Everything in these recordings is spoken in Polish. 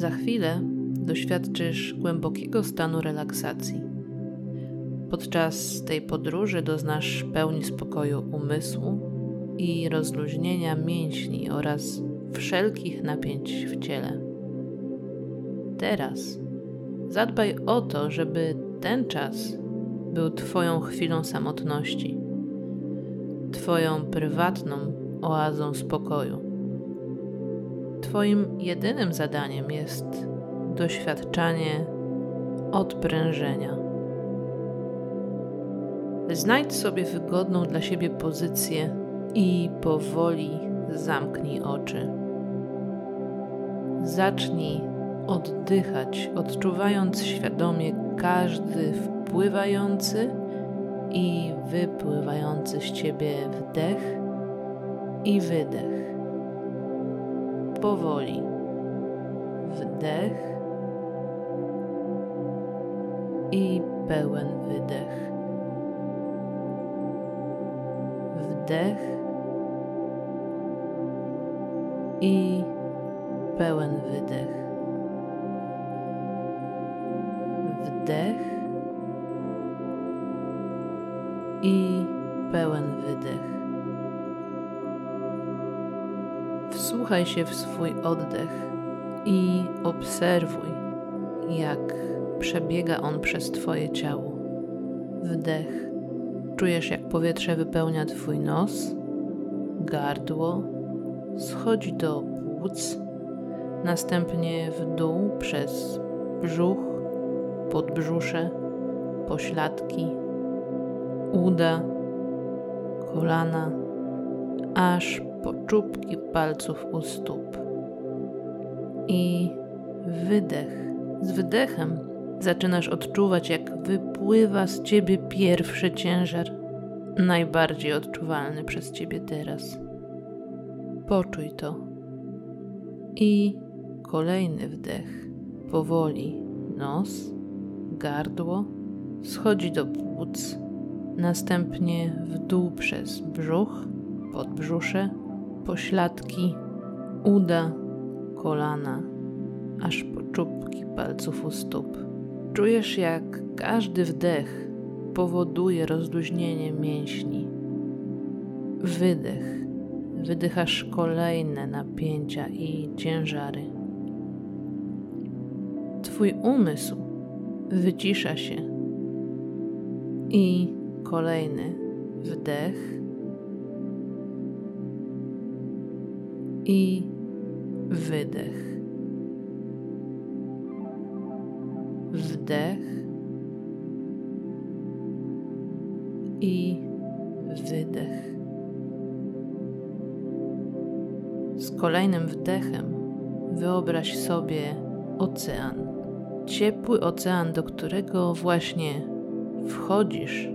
Za chwilę doświadczysz głębokiego stanu relaksacji. Podczas tej podróży doznasz pełni spokoju umysłu i rozluźnienia mięśni oraz wszelkich napięć w ciele. Teraz zadbaj o to, żeby ten czas był Twoją chwilą samotności, Twoją prywatną oazą spokoju. Twoim jedynym zadaniem jest doświadczanie odprężenia. Znajdź sobie wygodną dla siebie pozycję i powoli zamknij oczy. Zacznij oddychać, odczuwając świadomie każdy wpływający i wypływający z ciebie wdech i wydech. Powoli. Wdech i pełen wydech. Wdech i pełen wydech. Wdech i pełen wydech. Wsłuchaj się w swój oddech i obserwuj, jak przebiega on przez Twoje ciało. Wdech. Czujesz, jak powietrze wypełnia Twój nos, gardło, schodzi do płuc, następnie w dół przez brzuch, podbrzusze, pośladki, uda, kolana, aż po czubki palców u stóp. I wydech. Z wydechem zaczynasz odczuwać, jak wypływa z ciebie pierwszy ciężar, najbardziej odczuwalny przez ciebie teraz. Poczuj to. I kolejny wdech. Powoli nos, gardło schodzi do płuc, następnie w dół przez brzuch, podbrzusze, pośladki, uda, kolana, aż po czubki palców u stóp. Czujesz, jak każdy wdech powoduje rozluźnienie mięśni. Wydech wydychasz kolejne napięcia i ciężary. Twój umysł wycisza się i kolejny wdech i wydech. Wdech i wydech. Z kolejnym wdechem wyobraź sobie ocean. Ciepły ocean, do którego właśnie wchodzisz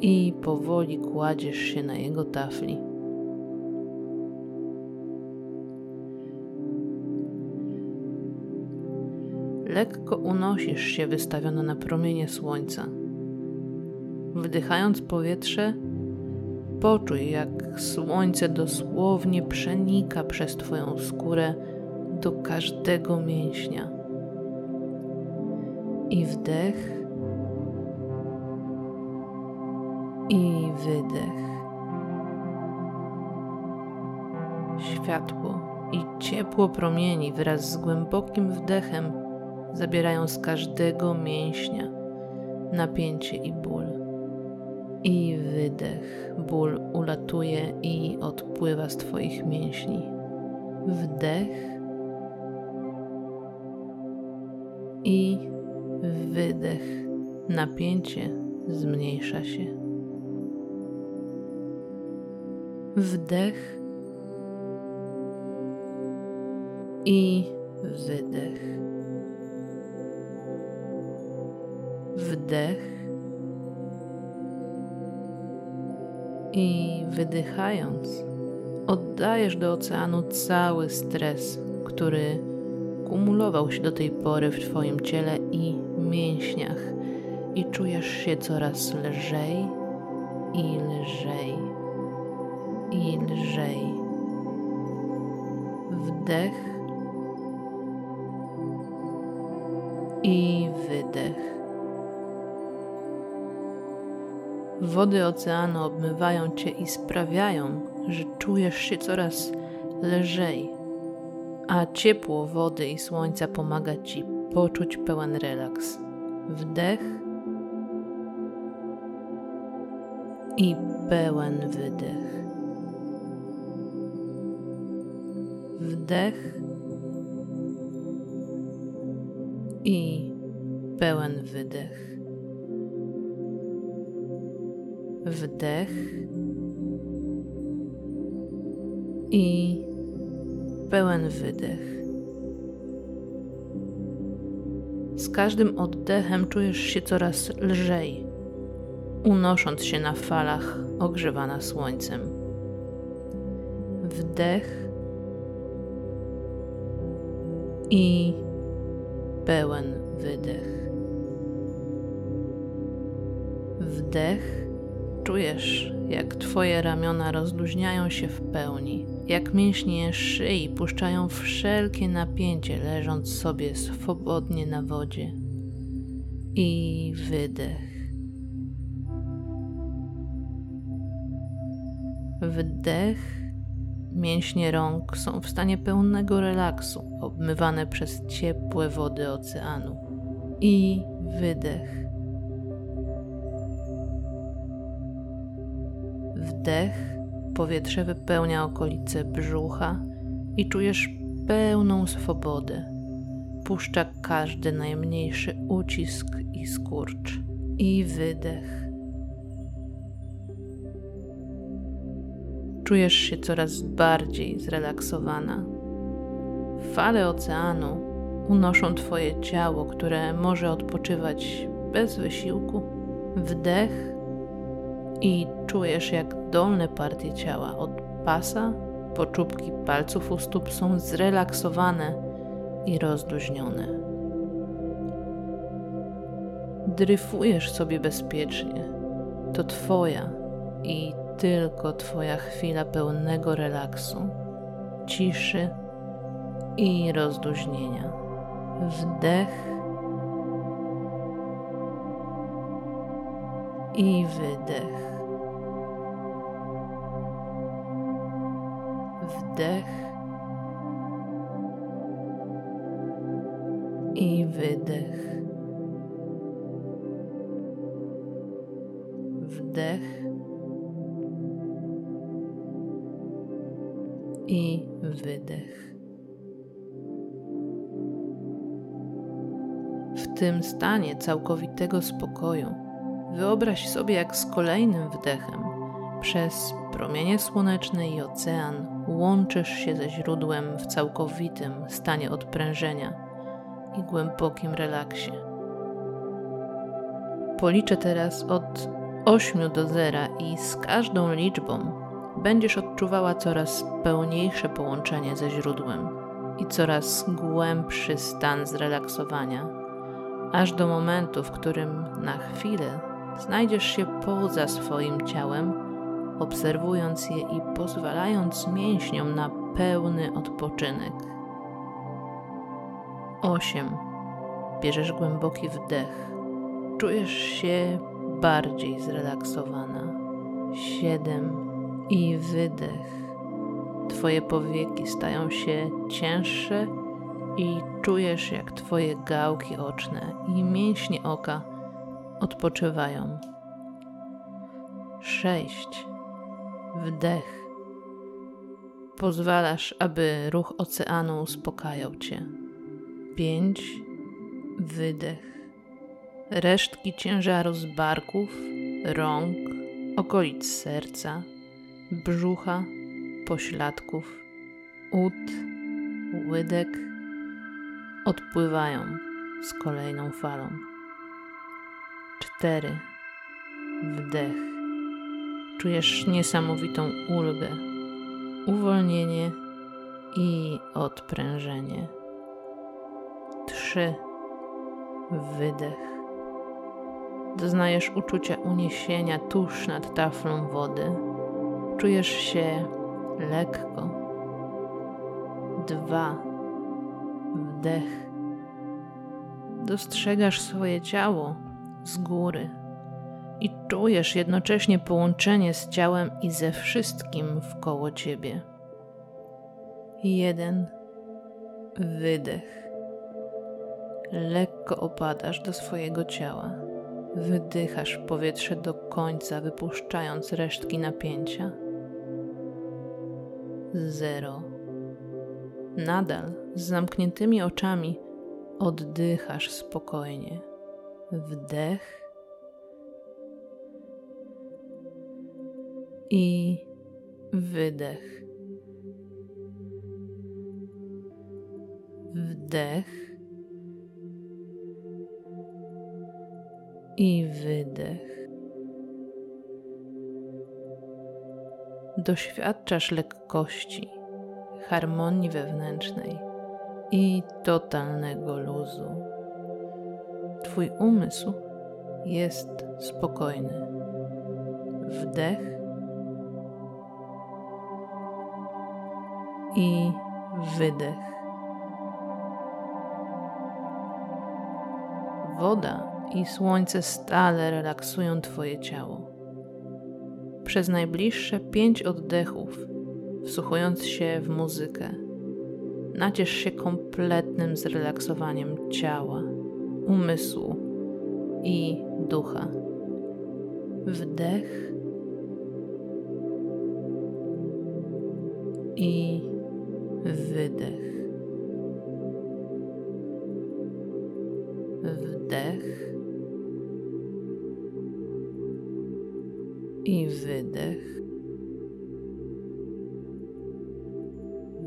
i powoli kładziesz się na jego tafli. Lekko unosisz się wystawiona na promienie słońca. Wdychając powietrze, Poczuj, jak słońce dosłownie przenika przez Twoją skórę do każdego mięśnia. I wdech, i wydech. Światło i ciepło promieni wraz z głębokim wdechem zabierają z każdego mięśnia napięcie i ból i wydech. Ból ulatuje i odpływa z Twoich mięśni. Wdech i wydech. Napięcie zmniejsza się. Wdech i wydech. Wdech i wydychając, oddajesz do oceanu cały stres, który kumulował się do tej pory w Twoim ciele i mięśniach, i czujesz się coraz lżej i lżej i lżej. Wdech i wydech. Wody oceanu obmywają cię i sprawiają, że czujesz się coraz lżej, a ciepło wody i słońca pomaga ci poczuć pełen relaks. Wdech i pełen wydech. Wdech i pełen wydech. Wdech i pełen wydech. Z każdym oddechem czujesz się coraz lżej, unosząc się na falach ogrzewana słońcem. Wdech i pełen wydech. Wdech. Czujesz, jak Twoje ramiona rozluźniają się w pełni, jak mięśnie szyi puszczają wszelkie napięcie, leżąc sobie swobodnie na wodzie. I wydech. Wdech Mięśnie rąk są w stanie pełnego relaksu, obmywane przez ciepłe wody oceanu. I wydech. Wdech, powietrze wypełnia okolice brzucha i czujesz pełną swobodę. Puszcza każdy najmniejszy ucisk i skurcz. I wydech. czujesz się coraz bardziej zrelaksowana. Fale oceanu unoszą Twoje ciało, które może odpoczywać bez wysiłku. Wdech i czujesz, jak dolne partie ciała od pasa po czubki palców u stóp są zrelaksowane i rozluźnione. Dryfujesz sobie bezpiecznie. To Twoja i tylko Twoja chwila pełnego relaksu, ciszy i rozluźnienia. Wdech i wydech. Wdech i wydech. Wdech i wydech. W tym stanie całkowitego spokoju wyobraź sobie, jak z kolejnym wdechem przez promienie słoneczne i ocean łączysz się ze źródłem w całkowitym stanie odprężenia i głębokim relaksie. Policzę teraz od 8 do 0 i z każdą liczbą będziesz odczuwała coraz pełniejsze połączenie ze źródłem i coraz głębszy stan zrelaksowania, aż do momentu, w którym na chwilę znajdziesz się poza swoim ciałem, obserwując je i pozwalając mięśniom na pełny odpoczynek. 8. Bierzesz głęboki wdech. Czujesz się bardziej zrelaksowana. 7 i wydech. Twoje powieki stają się cięższe i czujesz, jak Twoje gałki oczne i mięśnie oka odpoczywają. Sześć. Wdech. Pozwalasz, aby ruch oceanu uspokajał Cię. Pięć. Wydech. Resztki ciężaru z barków, rąk, okolic serca brzucha, pośladków, ud, łydek odpływają z kolejną falą. Cztery. Wdech. Czujesz niesamowitą ulgę, uwolnienie i odprężenie. Trzy. Wydech. Doznajesz uczucia uniesienia tuż nad taflą wody Czujesz się lekko. Dwa. Wdech. dostrzegasz swoje ciało z góry i czujesz jednocześnie połączenie z ciałem i ze wszystkim wkoło ciebie. Jeden wydech. Lekko opadasz do swojego ciała. Wydychasz powietrze do końca, wypuszczając resztki napięcia. Zero. Nadal z zamkniętymi oczami oddychasz spokojnie. Wdech i wydech. Wdech i wydech. Doświadczasz lekkości, harmonii wewnętrznej i totalnego luzu. Twój umysł jest spokojny. Wdech i wydech. Woda i słońce stale relaksują Twoje ciało. Przez najbliższe pięć oddechów, wsłuchując się w muzykę, naciesz się kompletnym zrelaksowaniem ciała, umysłu i ducha. Wdech i Wdech i wydech.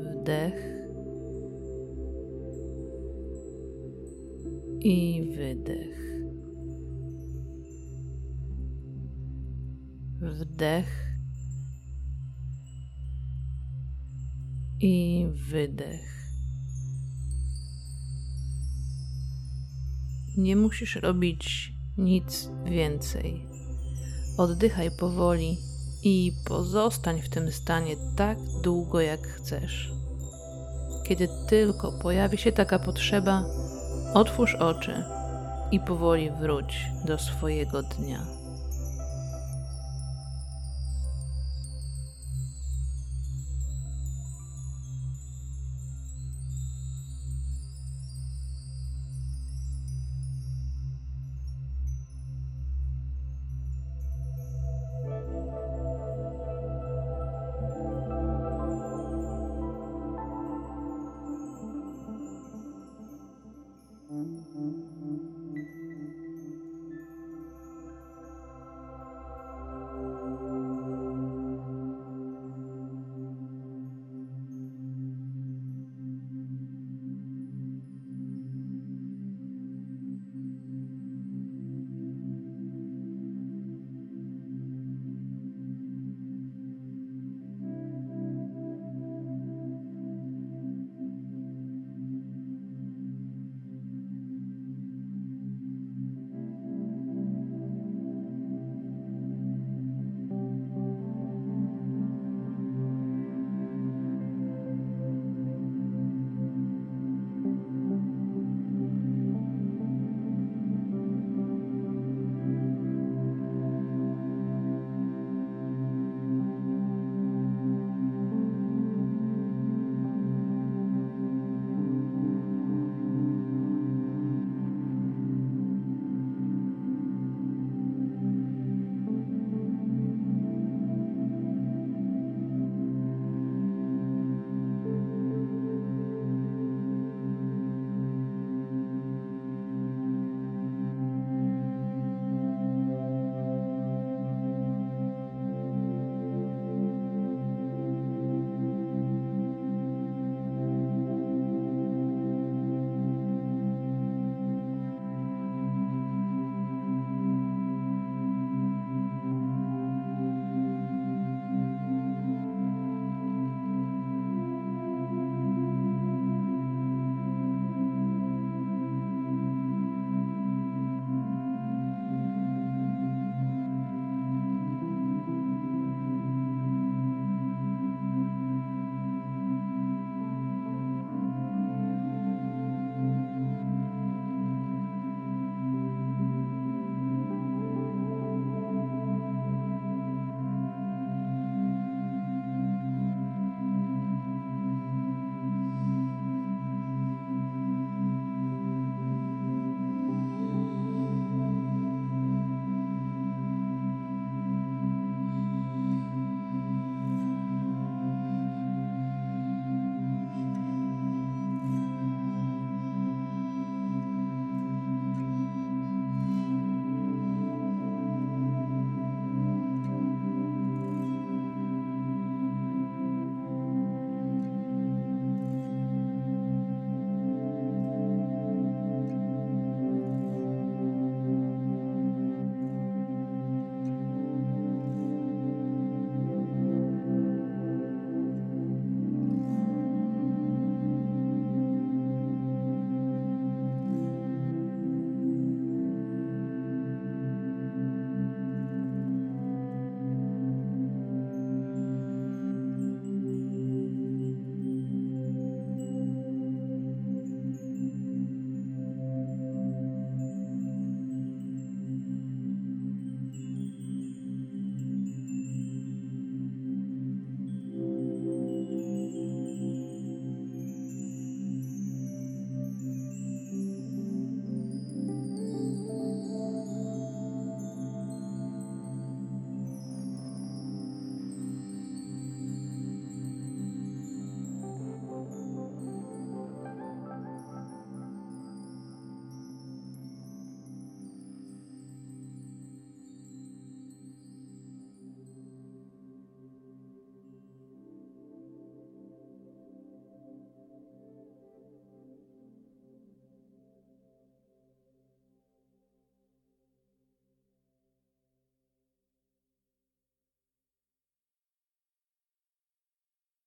Wdech i wydech. Wdech musisz robić nic więcej. Oddychaj powoli i pozostań w tym stanie tak długo, jak chcesz. Kiedy tylko pojawi się taka potrzeba, otwórz oczy i powoli wróć do swojego dnia.